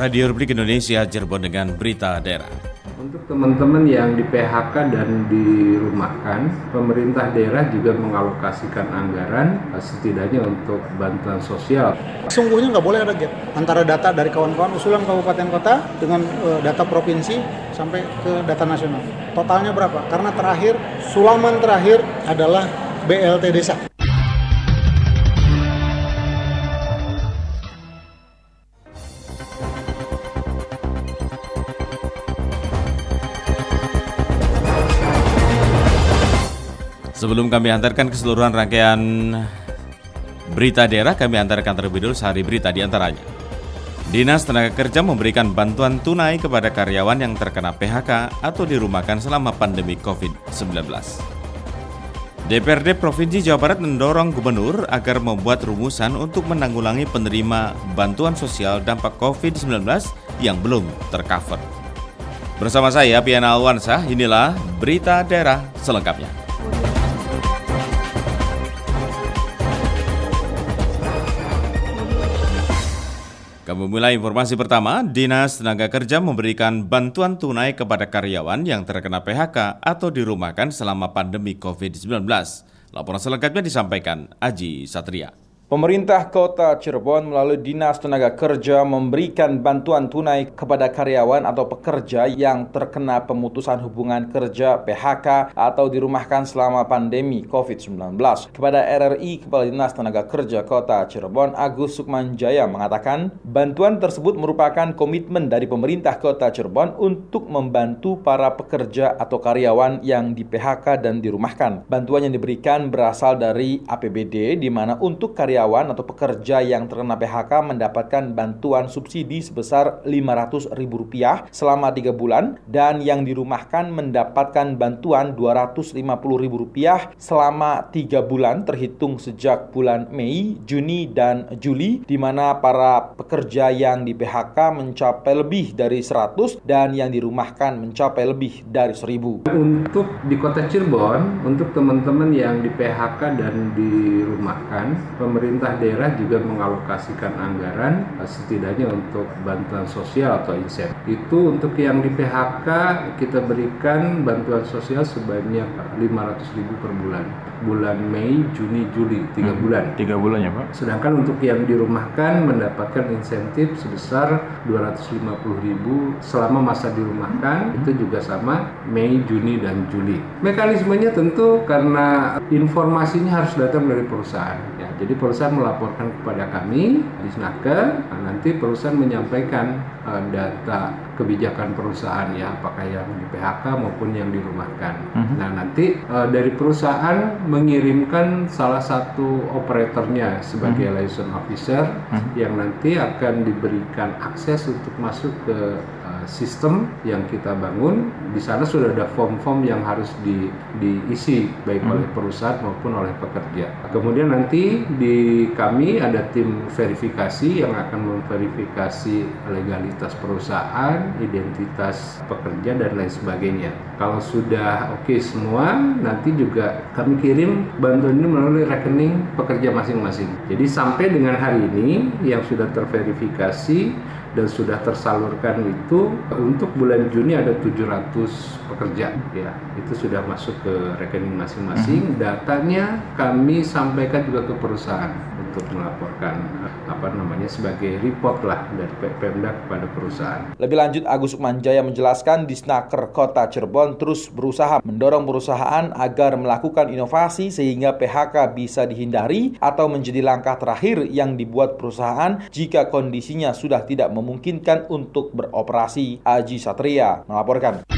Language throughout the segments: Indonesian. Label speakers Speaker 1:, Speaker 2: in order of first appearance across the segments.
Speaker 1: Radio Republik Indonesia Cirebon dengan berita daerah.
Speaker 2: Untuk teman-teman yang di PHK dan dirumahkan, pemerintah daerah juga mengalokasikan anggaran eh, setidaknya untuk bantuan sosial.
Speaker 3: Sungguhnya nggak boleh ada gap antara data dari kawan-kawan usulan kabupaten kota dengan uh, data provinsi sampai ke data nasional. Totalnya berapa? Karena terakhir, sulaman terakhir adalah BLT desa.
Speaker 1: Sebelum kami antarkan keseluruhan rangkaian berita daerah, kami antarkan terlebih dulu sehari berita di antaranya. Dinas Tenaga Kerja memberikan bantuan tunai kepada karyawan yang terkena PHK atau dirumahkan selama pandemi COVID-19. DPRD Provinsi Jawa Barat mendorong gubernur agar membuat rumusan untuk menanggulangi penerima bantuan sosial dampak COVID-19 yang belum tercover. Bersama saya, Piana Alwansa, inilah berita daerah selengkapnya. Kami mulai informasi pertama, Dinas Tenaga Kerja memberikan bantuan tunai kepada karyawan yang terkena PHK atau dirumahkan selama pandemi COVID-19. Laporan selengkapnya disampaikan Aji Satria.
Speaker 4: Pemerintah Kota Cirebon melalui Dinas Tenaga Kerja memberikan bantuan tunai kepada karyawan atau pekerja yang terkena pemutusan hubungan kerja PHK atau dirumahkan selama pandemi COVID-19. Kepada RRI, Kepala Dinas Tenaga Kerja Kota Cirebon Agus Sukmanjaya mengatakan bantuan tersebut merupakan komitmen dari pemerintah Kota Cirebon untuk membantu para pekerja atau karyawan yang di PHK dan dirumahkan. Bantuan yang diberikan berasal dari APBD di mana untuk karyawan karyawan atau pekerja yang terkena PHK mendapatkan bantuan subsidi sebesar Rp500.000 selama 3 bulan dan yang dirumahkan mendapatkan bantuan Rp250.000 selama 3 bulan terhitung sejak bulan Mei, Juni, dan Juli di mana para pekerja yang di PHK mencapai lebih dari 100 dan yang dirumahkan mencapai lebih dari 1000.
Speaker 2: Untuk di Kota Cirebon, untuk teman-teman yang di PHK dan dirumahkan, pemerintah pemerintah daerah juga mengalokasikan anggaran eh, setidaknya untuk bantuan sosial atau insentif. Itu untuk yang di PHK kita berikan bantuan sosial sebanyak 500 ribu per bulan. Bulan Mei, Juni, Juli, tiga hmm, bulan.
Speaker 4: Tiga bulan ya Pak.
Speaker 2: Sedangkan untuk yang dirumahkan mendapatkan insentif sebesar 250 ribu selama masa dirumahkan hmm. itu juga sama Mei, Juni, dan Juli. Mekanismenya tentu karena informasinya harus datang dari perusahaan. Ya, jadi perusahaan perusahaan melaporkan kepada kami di Snaker, nah, nanti perusahaan menyampaikan uh, data kebijakan perusahaan ya, apakah yang di PHK maupun yang dirumahkan. Mhm. -huh. Nah nanti uh, dari perusahaan mengirimkan salah satu operatornya sebagai mhm. -huh. license officer mhm. -huh. yang nanti akan diberikan akses untuk masuk ke sistem yang kita bangun di sana sudah ada form-form yang harus di, diisi baik hmm. oleh perusahaan maupun oleh pekerja. Kemudian nanti di kami ada tim verifikasi yang akan memverifikasi legalitas perusahaan, identitas pekerja dan lain sebagainya. Kalau sudah oke okay semua, nanti juga kami kirim bantuan ini melalui rekening pekerja masing-masing. Jadi sampai dengan hari ini yang sudah terverifikasi dan sudah tersalurkan itu untuk bulan Juni ada 700 pekerja ya itu sudah masuk ke rekening masing-masing mhm. datanya kami sampaikan juga ke perusahaan untuk melaporkan apa namanya sebagai report lah dari Pemda kepada perusahaan.
Speaker 4: Lebih lanjut Agus Manjaya menjelaskan di Snaker Kota Cirebon terus berusaha mendorong perusahaan agar melakukan inovasi sehingga PHK bisa dihindari atau menjadi langkah terakhir yang dibuat perusahaan jika kondisinya sudah tidak memungkinkan untuk beroperasi. Aji Satria melaporkan.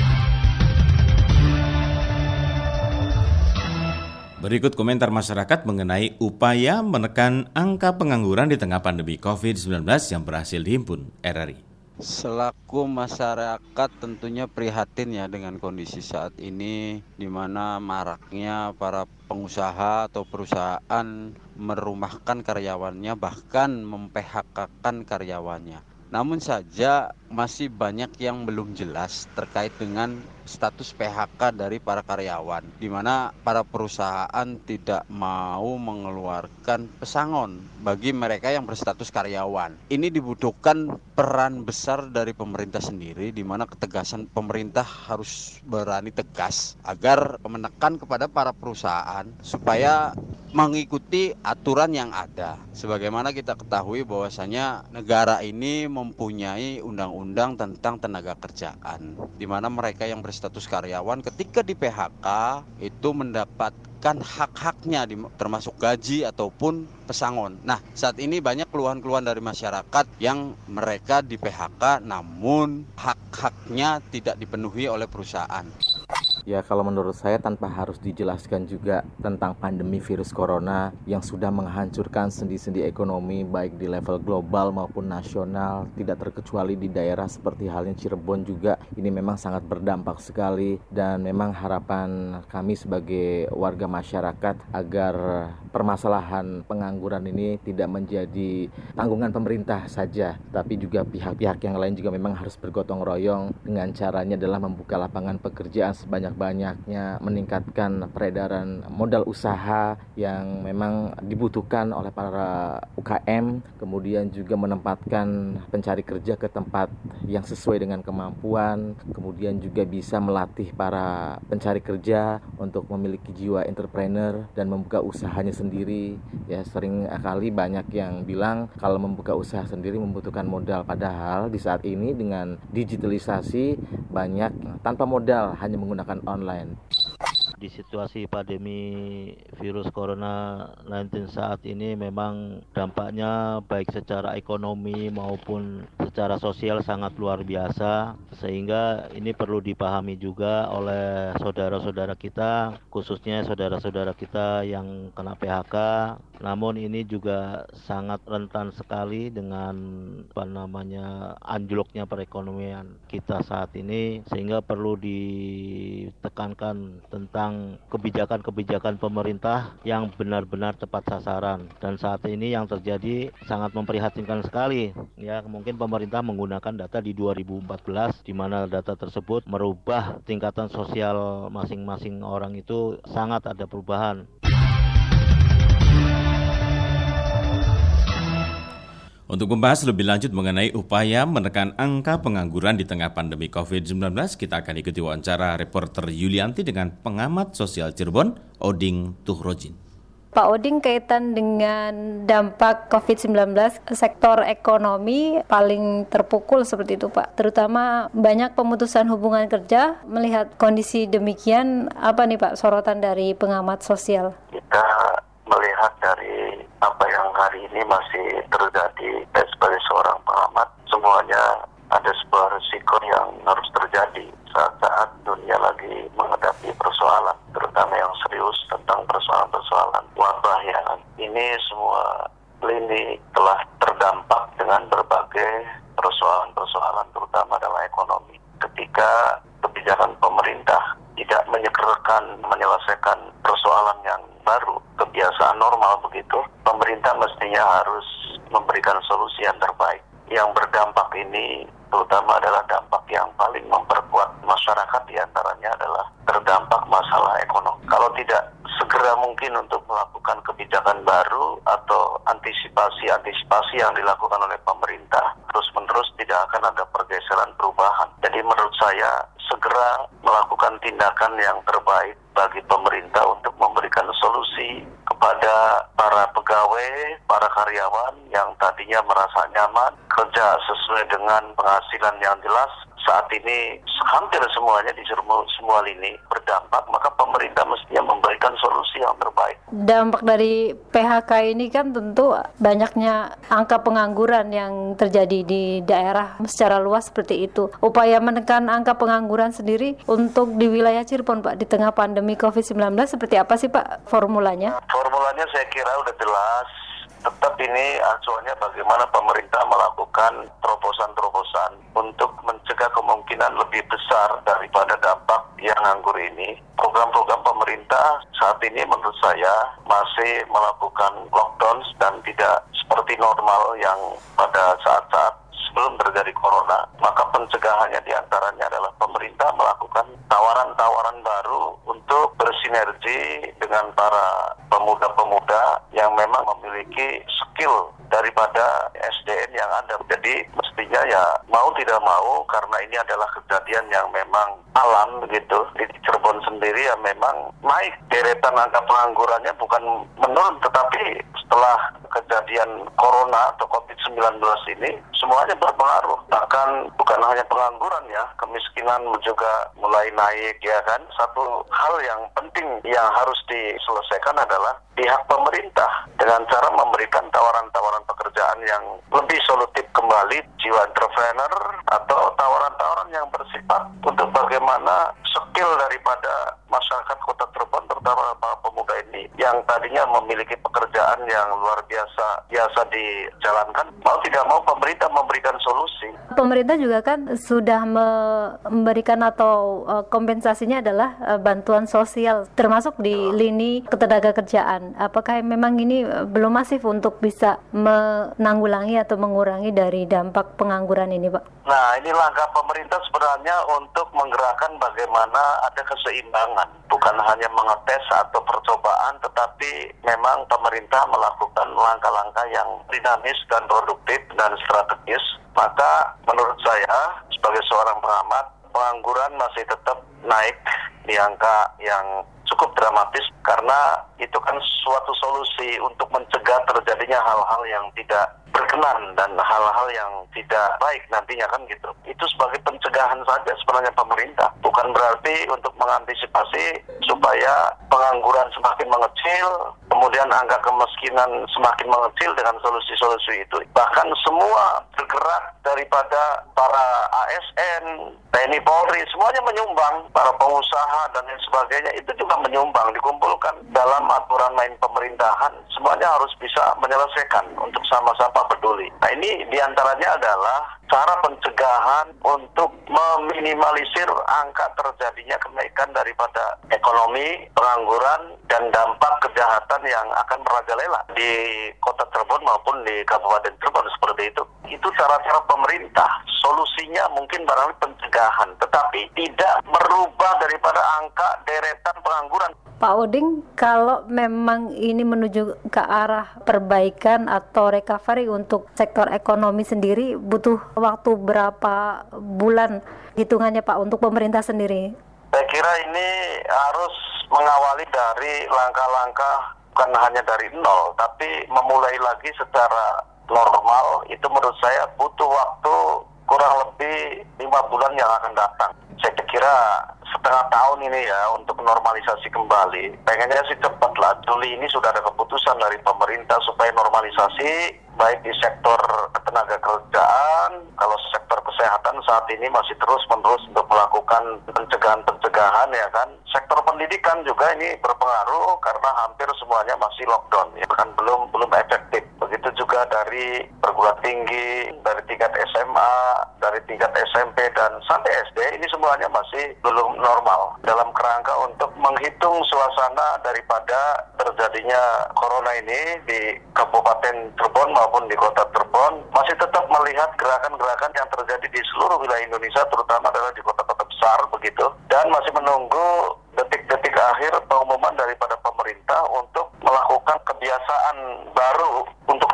Speaker 1: Berikut komentar masyarakat mengenai upaya menekan angka pengangguran di tengah pandemi COVID-19 yang berhasil dihimpun RRI.
Speaker 5: Selaku masyarakat tentunya prihatin ya dengan kondisi saat ini di mana maraknya para pengusaha atau perusahaan merumahkan karyawannya bahkan memphk karyawannya. Namun saja masih banyak yang belum jelas terkait dengan status PHK dari para karyawan, di mana para perusahaan tidak mau mengeluarkan pesangon bagi mereka yang berstatus karyawan. Ini dibutuhkan peran besar dari pemerintah sendiri, di mana ketegasan pemerintah harus berani tegas agar menekan kepada para perusahaan supaya mengikuti aturan yang ada. Sebagaimana kita ketahui bahwasanya negara ini mempunyai undang-undang tentang tenaga kerjaan, di mana mereka yang berstatus karyawan ketika di PHK itu mendapatkan hak-haknya termasuk gaji ataupun pesangon. Nah, saat ini banyak keluhan-keluhan dari masyarakat yang mereka di PHK namun hak-haknya tidak dipenuhi oleh perusahaan.
Speaker 6: Ya kalau menurut saya tanpa harus dijelaskan juga tentang pandemi virus corona yang sudah menghancurkan sendi-sendi ekonomi baik di level global maupun nasional tidak terkecuali di daerah seperti halnya Cirebon juga ini memang sangat berdampak sekali. Dan memang harapan kami sebagai warga masyarakat agar permasalahan pengangguran ini tidak menjadi tanggungan pemerintah saja tapi juga pihak-pihak yang lain juga memang harus bergotong royong dengan caranya adalah membuka lapangan pekerjaan sebanyak sebanyak-banyaknya meningkatkan peredaran modal usaha yang memang dibutuhkan oleh para UKM kemudian juga menempatkan pencari kerja ke tempat yang sesuai dengan kemampuan kemudian juga bisa melatih para pencari kerja untuk memiliki jiwa entrepreneur dan membuka usahanya sendiri. Ya sering kali banyak yang bilang kalau membuka usaha sendiri membutuhkan modal padahal di saat ini dengan digitalisasi banyak tanpa modal hanya menggunakan online.
Speaker 7: Di situasi pandemi virus corona 19 saat ini memang dampaknya baik secara ekonomi maupun secara sosial sangat luar biasa sehingga ini perlu dipahami juga oleh saudara-saudara kita khususnya saudara-saudara kita yang kena PHK namun ini juga sangat rentan sekali dengan apa namanya anjloknya perekonomian kita saat ini sehingga perlu ditekankan tentang kebijakan-kebijakan pemerintah yang benar-benar tepat sasaran. Dan saat ini yang terjadi sangat memprihatinkan sekali. Ya mungkin pemerintah menggunakan data di 2014 di mana data tersebut merubah tingkatan sosial masing-masing orang itu. Sangat ada perubahan
Speaker 1: Untuk membahas lebih lanjut mengenai upaya menekan angka pengangguran di tengah pandemi COVID-19, kita akan ikuti wawancara reporter Yulianti dengan pengamat sosial Cirebon, Oding Tuhrojin.
Speaker 8: Pak Oding kaitan dengan dampak COVID-19 sektor ekonomi paling terpukul seperti itu Pak. Terutama banyak pemutusan hubungan kerja. Melihat kondisi demikian, apa nih Pak sorotan dari pengamat sosial?
Speaker 9: Kita melihat dari apa yang hari ini masih terjadi dan sebagai seorang pengamat semuanya ada sebuah risiko yang harus terjadi saat-saat dunia lagi menghadapi persoalan terutama yang serius tentang persoalan-persoalan wabah yang ini semua lini telah terdampak dengan berbagai persoalan-persoalan terutama dalam ekonomi ketika kebijakan pemerintah tidak menyegerkan menyelesaikan persoalan yang baru kebiasaan normal begitu, pemerintah mestinya harus memberikan solusi yang terbaik. Yang berdampak ini terutama adalah dampak yang paling memperkuat masyarakat di antaranya adalah terdampak masalah ekonomi. Kalau tidak segera mungkin untuk melakukan kebijakan baru atau antisipasi-antisipasi yang dilakukan oleh pemerintah terus-menerus tidak akan ada pergeseran perubahan. Jadi menurut saya segera melakukan tindakan yang terbaik bagi pemerintah untuk memberikan solusi kepada para pegawai, para karyawan yang tadinya merasa nyaman, kerja sesuai dengan penghasilan yang jelas, saat ini hampir semuanya di semua lini berdampak, maka pemerintah mestinya memberikan solusi yang terbaik.
Speaker 8: Dampak dari PHK ini kan tentu banyaknya angka pengangguran yang terjadi di daerah secara luas seperti itu. Upaya menekan angka pengangguran sendiri untuk di wilayah Cirebon, Pak, di tengah pandemi COVID-19 seperti apa sih, Pak, formulanya?
Speaker 9: Formulanya saya kira udah jelas tetap ini acuannya bagaimana pemerintah melakukan terobosan-terobosan untuk mencegah kemungkinan lebih besar daripada dampak yang nganggur ini. Program-program pemerintah saat ini menurut saya masih melakukan lockdown dan tidak seperti normal yang pada saat-saat sebelum terjadi corona, maka pencegahannya di antaranya adalah pemerintah melakukan tawaran-tawaran baru untuk bersinergi dengan para pemuda-pemuda yang memang memiliki skill daripada SDN yang ada. Jadi mestinya ya mau tidak mau karena ini adalah kejadian yang memang alam begitu. Di Cirebon sendiri ya memang naik deretan angka penganggurannya bukan menurun tetapi setelah kejadian corona atau COVID-19 ini semuanya berpengaruh. Bahkan bukan hanya pengangguran ya, kemiskinan juga mulai naik ya kan. Satu hal yang penting yang harus diselesaikan adalah pihak pemerintah dengan cara memberikan tawaran-tawaran pekerjaan yang lebih solutif kembali jiwa entrepreneur atau tawaran-tawaran yang bersifat untuk bagaimana skill daripada masyarakat kota Cirebon terutama para pemuda ini yang tadinya memiliki pekerjaan yang luar biasa biasa dijalankan mau tidak mau pemerintah memberikan solusi.
Speaker 8: Pemerintah juga kan sudah memberikan atau uh, kompensasinya adalah uh, bantuan sosial termasuk di lini ketenaga kerjaan. Apakah memang ini uh, belum masif untuk bisa menanggulangi atau mengurangi dari dampak pengangguran ini, Pak?
Speaker 9: Nah, ini langkah pemerintah sebenarnya untuk menggerakkan bagaimana ada keseimbangan, bukan hanya mengetes atau percobaan, tetapi memang pemerintah melakukan langkah-langkah yang dinamis dan produktif dan strategis. Maka menurut saya sebagai seorang pengamat, pengangguran masih tetap naik di angka yang cukup dramatis karena itu kan suatu solusi untuk mencegah terjadinya hal-hal yang tidak berkenan dan hal-hal yang tidak baik nantinya kan gitu. Itu sebagai pencegahan saja sebenarnya pemerintah. Bukan berarti untuk mengantisipasi supaya pengangguran semakin mengecil, kemudian angka kemiskinan semakin mengecil dengan solusi-solusi itu. Bahkan semua bergerak daripada para ASN, TNI Polri, semuanya menyumbang, para pengusaha dan lain sebagainya itu juga menyumbang, dikumpulkan dalam aturan main pemerintahan. Semuanya harus bisa menyelesaikan untuk sama-sama peduli. Nah ini di antaranya adalah cara pencegahan untuk meminimalisir angka terjadinya kenaikan daripada ekonomi, pengangguran, dan dampak kejahatan yang akan merajalela di kota Cirebon maupun di Kabupaten Cirebon seperti itu. Itu cara-cara pemerintah. Solusinya mungkin barangkali pencegahan, tetapi tidak merubah daripada angka deretan pengangguran.
Speaker 8: Pak Oding, kalau memang ini menuju ke arah perbaikan atau recovery untuk sektor ekonomi sendiri, butuh waktu berapa bulan hitungannya Pak untuk pemerintah sendiri?
Speaker 9: Saya kira ini harus mengawali dari langkah-langkah bukan hanya dari nol, tapi memulai lagi secara normal. Itu menurut saya butuh waktu kurang lebih lima bulan yang akan datang. Saya kira setengah tahun ini ya untuk normalisasi kembali. Pengennya sih cepat lah. Juli ini sudah ada keputusan dari pemerintah supaya normalisasi baik di sektor tenaga kerjaan, kalau sektor kesehatan saat ini masih terus menerus untuk melakukan pencegahan-pencegahan ya kan. Sektor pendidikan juga ini berpengaruh karena hampir semuanya masih lockdown ya kan belum belum efektif. Begitu juga dari perguruan tinggi, dari tingkat SMA, dari tingkat SMP dan sampai SD ini masih belum normal dalam kerangka untuk menghitung suasana daripada terjadinya corona ini di Kabupaten Cirebon maupun di Kota Cirebon. Masih tetap melihat gerakan-gerakan yang terjadi di seluruh wilayah Indonesia terutama adalah di kota-kota besar begitu. Dan masih menunggu detik-detik akhir pengumuman daripada pemerintah untuk melakukan kebiasaan baru untuk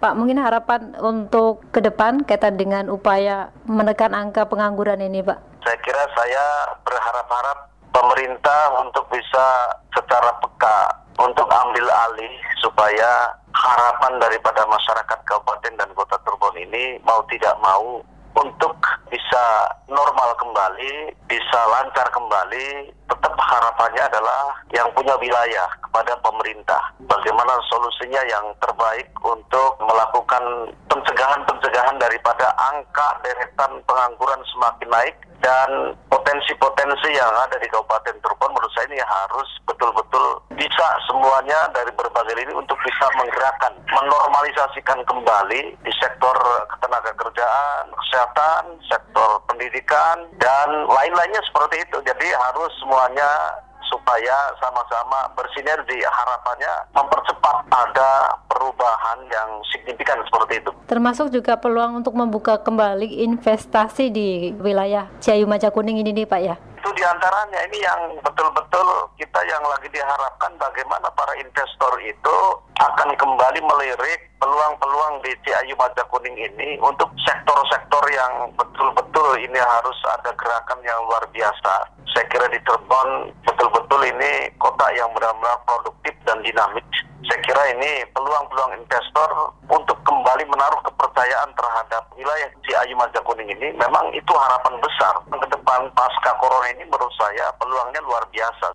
Speaker 8: Pak, mungkin harapan untuk ke depan kaitan dengan upaya menekan angka pengangguran ini, Pak?
Speaker 9: Saya kira saya berharap-harap pemerintah untuk bisa secara peka untuk ambil alih supaya harapan daripada masyarakat Kabupaten dan Kota Cirebon ini mau tidak mau untuk bisa normal kembali, bisa lancar kembali, tetap harapannya adalah yang punya wilayah kepada pemerintah. Bagaimana solusinya yang terbaik untuk melakukan pencegahan-pencegahan daripada angka deretan pengangguran semakin naik dan potensi-potensi yang ada di Kabupaten Cirebon menurut saya ini harus betul-betul bisa semuanya dari berbagai lini untuk bisa menggerakkan, menormalisasikan kembali di sektor ketenaga kerjaan, kesehatan, sektor pendidikan, dan lain-lainnya seperti itu. Jadi harus semuanya supaya sama-sama bersinergi harapannya mempercepat ada perubahan yang signifikan seperti itu.
Speaker 8: Termasuk juga peluang untuk membuka kembali investasi di wilayah Ciayu Maja Kuning ini nih Pak ya?
Speaker 9: Itu di antaranya ini yang betul-betul kita yang lagi diharapkan bagaimana para investor itu akan kembali melirik peluang-peluang di Ciayu Maja Kuning ini untuk sektor-sektor yang betul-betul ini harus ada gerakan yang luar biasa. Saya kira di Cirebon betul-betul ini kota yang benar-benar produktif dan dinamis. Saya kira ini peluang-peluang investor untuk kembali menaruh kepercayaan terhadap wilayah Ciayu Maja Kuning ini memang itu harapan besar. Ke depan pasca corona ini menurut saya peluangnya luar biasa.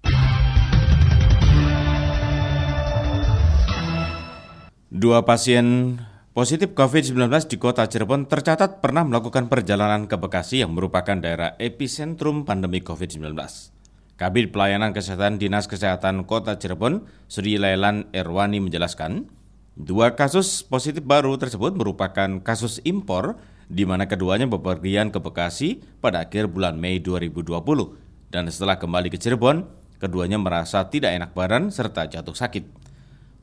Speaker 1: Dua pasien positif COVID-19 di kota Cirebon tercatat pernah melakukan perjalanan ke Bekasi yang merupakan daerah epicentrum pandemi COVID-19. Kabit Pelayanan Kesehatan Dinas Kesehatan Kota Cirebon, Sri Lailan Erwani menjelaskan, dua kasus positif baru tersebut merupakan kasus impor di mana keduanya bepergian ke Bekasi pada akhir bulan Mei 2020 dan setelah kembali ke Cirebon, keduanya merasa tidak enak badan serta jatuh sakit.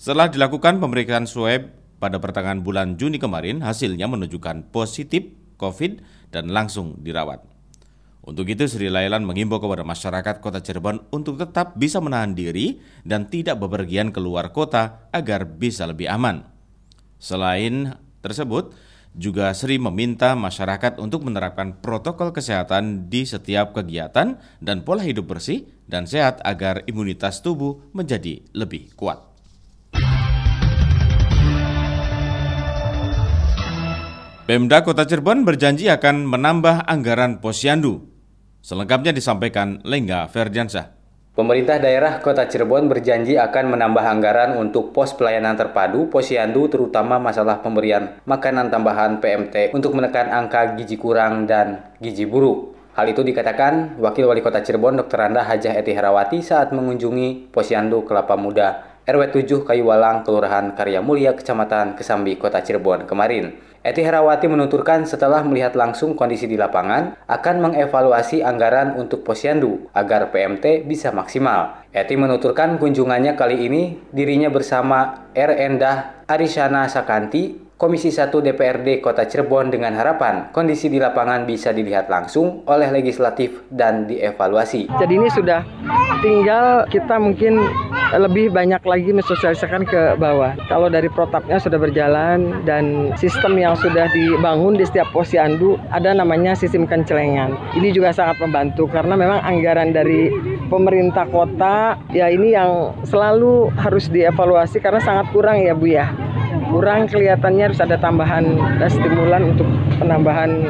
Speaker 1: Setelah dilakukan pemeriksaan swab pada pertengahan bulan Juni kemarin, hasilnya menunjukkan positif COVID dan langsung dirawat. Untuk itu Sri Lailan mengimbau kepada masyarakat kota Cirebon untuk tetap bisa menahan diri dan tidak bepergian keluar kota agar bisa lebih aman. Selain tersebut, juga Sri meminta masyarakat untuk menerapkan protokol kesehatan di setiap kegiatan dan pola hidup bersih dan sehat agar imunitas tubuh menjadi lebih kuat. Pemda Kota Cirebon berjanji akan menambah anggaran posyandu. Selengkapnya disampaikan Lengga Ferdiansyah.
Speaker 10: Pemerintah daerah Kota Cirebon berjanji akan menambah anggaran untuk pos pelayanan terpadu posyandu terutama masalah pemberian makanan tambahan PMT untuk menekan angka gizi kurang dan gizi buruk. Hal itu dikatakan Wakil Wali Kota Cirebon Dr. Anda Hajah Eti Herawati saat mengunjungi posyandu Kelapa Muda RW 7 Kayuwalang, Kelurahan Karya Mulia, Kecamatan Kesambi, Kota Cirebon kemarin. Eti Herawati menuturkan setelah melihat langsung kondisi di lapangan, akan mengevaluasi anggaran untuk posyandu agar PMT bisa maksimal. Eti menuturkan kunjungannya kali ini dirinya bersama R. Endah Arisana Sakanti Komisi 1 DPRD Kota Cirebon dengan harapan kondisi di lapangan bisa dilihat langsung oleh legislatif dan dievaluasi.
Speaker 11: Jadi ini sudah tinggal kita mungkin lebih banyak lagi mensosialisasikan ke bawah. Kalau dari protapnya sudah berjalan dan sistem yang sudah dibangun di setiap posyandu ada namanya sistem kencelengan. Ini juga sangat membantu karena memang anggaran dari pemerintah kota ya ini yang selalu harus dievaluasi karena sangat kurang ya Bu ya kurang kelihatannya harus ada tambahan stimulan untuk penambahan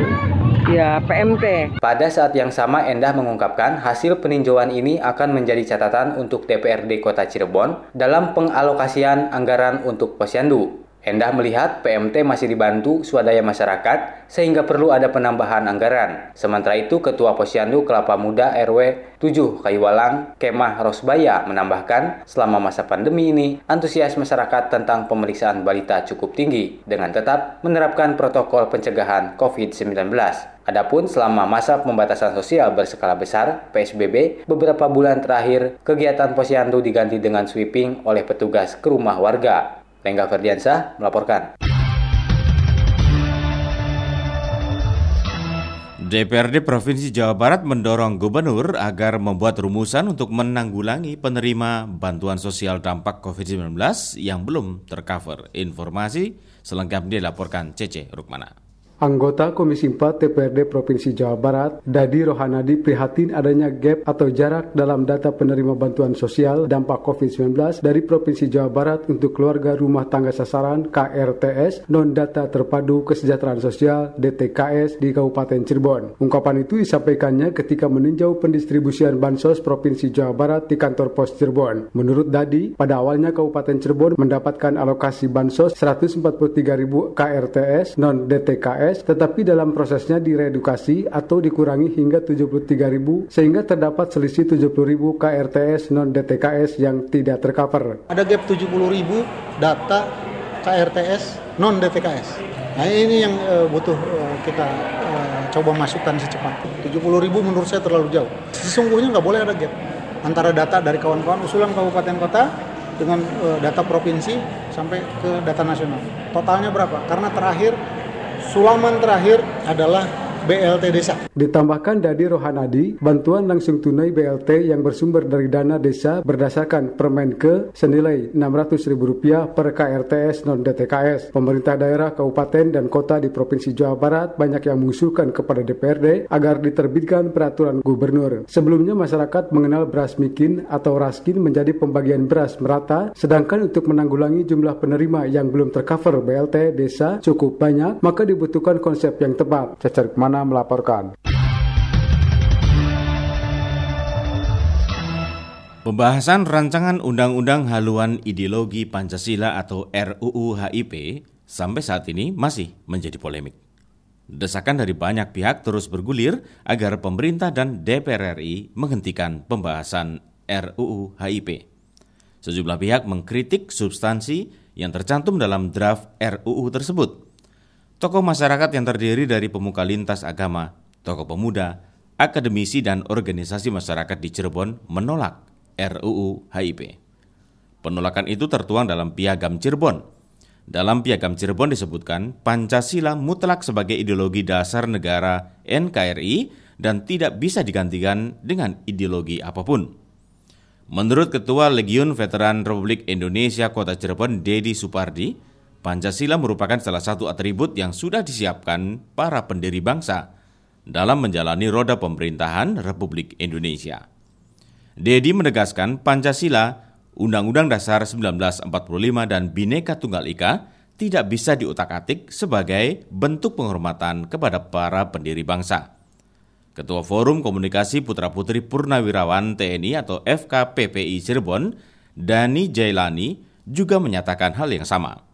Speaker 11: ya PMT.
Speaker 10: Pada saat yang sama Endah mengungkapkan hasil peninjauan ini akan menjadi catatan untuk DPRD Kota Cirebon dalam pengalokasian anggaran untuk posyandu. Endah melihat PMT masih dibantu swadaya masyarakat sehingga perlu ada penambahan anggaran. Sementara itu Ketua Posyandu Kelapa Muda RW 7 Kayuwalang Kemah Rosbaya menambahkan selama masa pandemi ini antusias masyarakat tentang pemeriksaan balita cukup tinggi dengan tetap menerapkan protokol pencegahan COVID-19. Adapun selama masa pembatasan sosial berskala besar (PSBB) beberapa bulan terakhir, kegiatan posyandu diganti dengan sweeping oleh petugas ke rumah warga. Lengga Ferdiansyah melaporkan.
Speaker 1: DPRD Provinsi Jawa Barat mendorong gubernur agar membuat rumusan untuk menanggulangi penerima bantuan sosial dampak COVID-19 yang belum tercover. Informasi selengkapnya dilaporkan Cece Rukmana.
Speaker 12: Anggota Komisi 4 DPRD Provinsi Jawa Barat, Dadi Rohanadi prihatin adanya gap atau jarak dalam data penerima bantuan sosial dampak COVID-19 dari Provinsi Jawa Barat untuk keluarga rumah tangga sasaran KRTS non-data terpadu kesejahteraan sosial DTKS di Kabupaten Cirebon. Ungkapan itu disampaikannya ketika meninjau pendistribusian bansos Provinsi Jawa Barat di kantor pos Cirebon. Menurut Dadi, pada awalnya Kabupaten Cirebon mendapatkan alokasi bansos 143.000 KRTS non-DTKS tetapi dalam prosesnya diredukasi atau dikurangi hingga 73.000 sehingga terdapat selisih 70.000 KRTS non DTKS yang tidak tercover.
Speaker 3: Ada gap 70.000 data KRTS non DTKS. Nah ini yang uh, butuh uh, kita uh, coba masukkan secepatnya. 70.000 menurut saya terlalu jauh. Sesungguhnya nggak boleh ada gap antara data dari kawan-kawan usulan kabupaten kota dengan data provinsi sampai ke data nasional. Totalnya berapa? Karena terakhir sulaman terakhir adalah BLT desa.
Speaker 12: Ditambahkan Dadi Rohanadi, bantuan langsung tunai BLT yang bersumber dari dana desa berdasarkan Permenke senilai Rp600.000 per KRTS non-DTKS. Pemerintah daerah, kabupaten, dan kota di Provinsi Jawa Barat banyak yang mengusulkan kepada DPRD agar diterbitkan peraturan gubernur. Sebelumnya masyarakat mengenal beras mikin atau raskin menjadi pembagian beras merata, sedangkan untuk menanggulangi jumlah penerima yang belum tercover BLT desa cukup banyak, maka dibutuhkan konsep yang tepat. Cacar Mana melaporkan.
Speaker 1: Pembahasan rancangan Undang-Undang Haluan Ideologi Pancasila atau RUU HIP sampai saat ini masih menjadi polemik. Desakan dari banyak pihak terus bergulir agar pemerintah dan DPR RI menghentikan pembahasan RUU HIP. Sejumlah pihak mengkritik substansi yang tercantum dalam draft RUU tersebut. Tokoh masyarakat yang terdiri dari pemuka lintas agama, tokoh pemuda, akademisi, dan organisasi masyarakat di Cirebon menolak RUU HIP. Penolakan itu tertuang dalam Piagam Cirebon. Dalam Piagam Cirebon disebutkan Pancasila mutlak sebagai ideologi dasar negara NKRI dan tidak bisa digantikan dengan ideologi apa pun. Menurut Ketua Legiun Veteran Republik Indonesia Kota Cirebon, Dedi Supardi, Pancasila merupakan salah satu atribut yang sudah disiapkan para pendiri bangsa dalam menjalani roda pemerintahan Republik Indonesia. Dedi menegaskan Pancasila, Undang-Undang Dasar 1945 dan Bhinneka Tunggal Ika tidak bisa diutak-atik sebagai bentuk penghormatan kepada para pendiri bangsa. Ketua Forum Komunikasi Putra-Putri Purnawirawan TNI atau FKPPI Cirebon, Dani Jailani, juga menyatakan hal yang sama.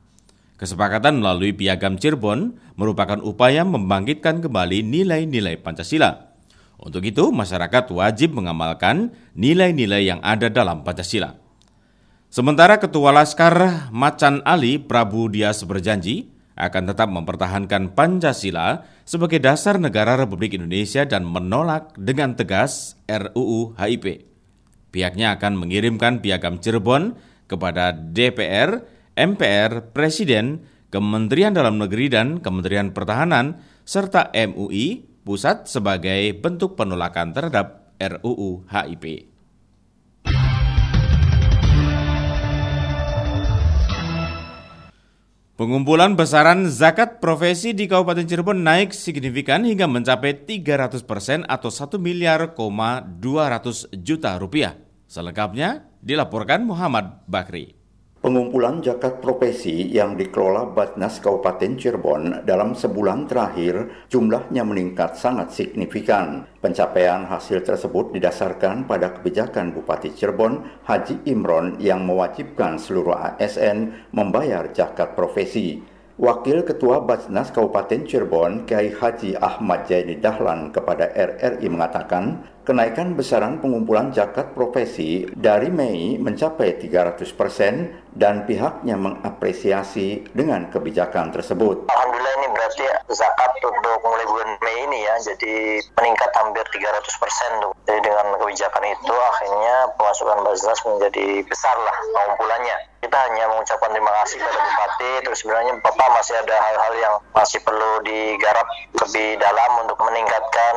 Speaker 1: Kesepakatan melalui Piagam Cirebon merupakan upaya membangkitkan kembali nilai-nilai Pancasila. Untuk itu, masyarakat wajib mengamalkan nilai-nilai yang ada dalam Pancasila. Sementara Ketua Laskar Macan Ali Prabu Dias berjanji akan tetap mempertahankan Pancasila sebagai dasar negara Republik Indonesia dan menolak dengan tegas RUU HIP. Pihaknya akan mengirimkan piagam Cirebon kepada DPR MPR, Presiden, Kementerian Dalam Negeri dan Kementerian Pertahanan, serta MUI Pusat sebagai bentuk penolakan terhadap RUU HIP. Pengumpulan besaran zakat profesi di Kabupaten Cirebon naik signifikan hingga mencapai 300 persen atau 1 miliar, 200 juta rupiah. Selengkapnya dilaporkan Muhammad Bakri.
Speaker 13: Pengumpulan zakat profesi yang dikelola Batnas Kabupaten Cirebon dalam sebulan terakhir jumlahnya meningkat sangat signifikan. Pencapaian hasil tersebut didasarkan pada kebijakan Bupati Cirebon Haji Imron yang mewajibkan seluruh ASN membayar zakat profesi. Wakil Ketua Basnas Kabupaten Cirebon, Kiai Haji Ahmad Jaini Dahlan kepada RRI mengatakan, kenaikan besaran pengumpulan zakat profesi dari Mei mencapai 300 persen dan pihaknya mengapresiasi dengan kebijakan tersebut.
Speaker 14: Alhamdulillah ini berarti zakat untuk mulai bulan Mei ini ya, jadi meningkat hampir 300 persen. Jadi dengan kebijakan itu akhirnya pemasukan Basnas menjadi besar lah pengumpulannya kita hanya mengucapkan terima kasih kepada Bupati terus sebenarnya Bapak masih ada hal-hal yang masih perlu digarap lebih dalam untuk meningkatkan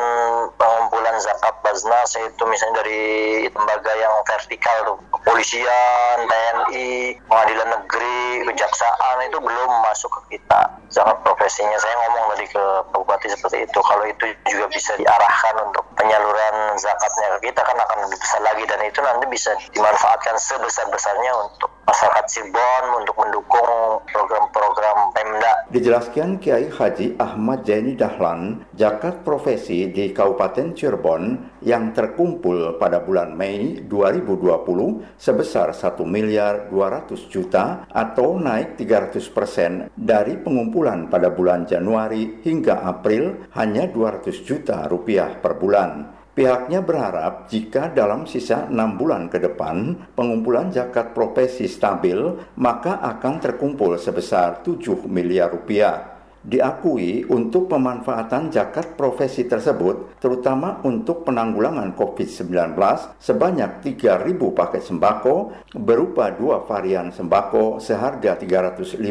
Speaker 14: pengumpulan zakat Baznas yaitu misalnya dari lembaga yang vertikal tuh. Kepolisian, TNI, pengadilan negeri, kejaksaan itu belum masuk ke kita. Zakat profesinya. Saya ngomong tadi ke Bupati seperti itu. Kalau itu juga bisa diarahkan untuk penyaluran zakatnya ke kita kan akan lebih besar lagi. Dan itu nanti bisa dimanfaatkan sebesar-besarnya untuk masyarakat Cirebon untuk mendukung program-program Pemda.
Speaker 13: Dijelaskan Kiai Haji Ahmad Jaini Dahlan, zakat profesi di Kabupaten Cirebon yang terkumpul pada bulan Mei 2020 sebesar 1 miliar 200 juta atau naik 300 persen dari pengumpulan pada bulan Januari hingga April hanya 200 juta rupiah per bulan. Pihaknya berharap jika dalam sisa enam bulan ke depan pengumpulan zakat profesi stabil, maka akan terkumpul sebesar 7 miliar rupiah. Diakui untuk pemanfaatan zakat profesi tersebut, terutama untuk penanggulangan COVID-19, sebanyak 3.000 paket sembako berupa dua varian sembako seharga 350.000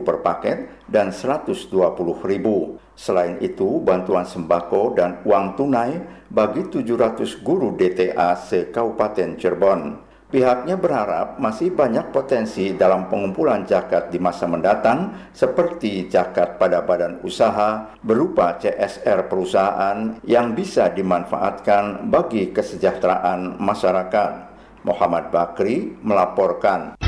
Speaker 13: per paket dan 120.000. Selain itu, bantuan sembako dan uang tunai bagi 700 guru DTA se-Kabupaten Cirebon. Pihaknya berharap masih banyak potensi dalam pengumpulan zakat di masa mendatang seperti zakat pada badan usaha berupa CSR perusahaan yang bisa dimanfaatkan bagi kesejahteraan masyarakat. Muhammad Bakri melaporkan.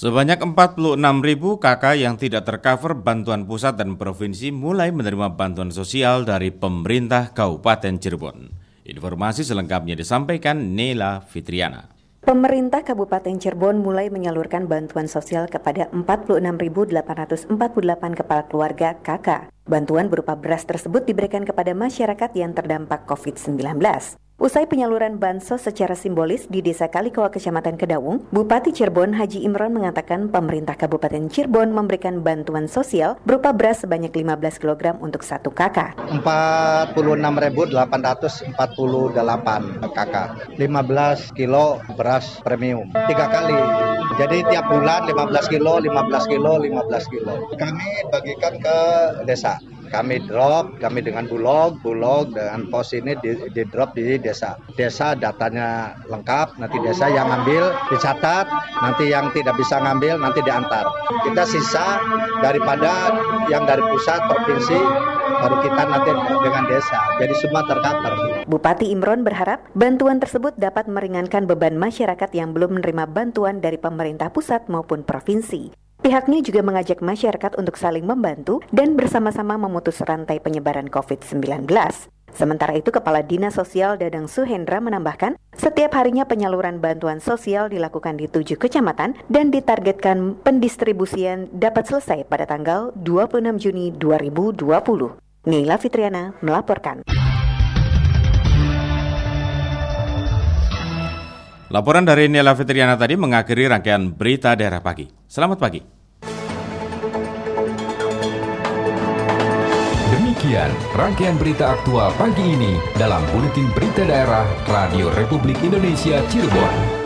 Speaker 1: Sebanyak 46 ribu kakak yang tidak tercover bantuan pusat dan provinsi mulai menerima bantuan sosial dari pemerintah Kabupaten Cirebon. Informasi selengkapnya disampaikan Nela Fitriana.
Speaker 15: Pemerintah Kabupaten Cirebon mulai menyalurkan bantuan sosial kepada 46.848 kepala keluarga KK. Bantuan berupa beras tersebut diberikan kepada masyarakat yang terdampak COVID-19. Usai penyaluran bansos secara simbolis di Desa Kalikowa, Kecamatan Kedawung, Bupati Cirebon Haji Imron mengatakan pemerintah Kabupaten Cirebon memberikan bantuan sosial berupa beras sebanyak 15 kg untuk satu kakak.
Speaker 16: 46.848 kakak, 15 kilo beras premium, tiga kali. Jadi tiap bulan 15 kilo, 15 kilo, 15 kilo. Kami bagikan ke desa kami drop, kami dengan bulog, bulog dengan pos ini di, di drop di desa. Desa datanya lengkap, nanti desa yang ngambil dicatat, nanti yang tidak bisa ngambil nanti diantar. Kita sisa daripada yang dari pusat provinsi baru kita nanti dengan desa. Jadi semua tercover.
Speaker 15: Bupati Imron berharap bantuan tersebut dapat meringankan beban masyarakat yang belum menerima bantuan dari pemerintah pusat maupun provinsi. Pihaknya juga mengajak masyarakat untuk saling membantu dan bersama-sama memutus rantai penyebaran COVID-19. Sementara itu, Kepala Dinas Sosial Dadang Suhendra menambahkan, setiap harinya penyaluran bantuan sosial dilakukan di tujuh kecamatan dan ditargetkan pendistribusian dapat selesai pada tanggal 26 Juni 2020. Nila Fitriana melaporkan.
Speaker 1: Laporan dari Nela Fitriana tadi mengakhiri rangkaian berita daerah pagi. Selamat pagi.
Speaker 17: Demikian rangkaian berita aktual pagi ini dalam Buletin Berita Daerah Radio Republik Indonesia Cirebon.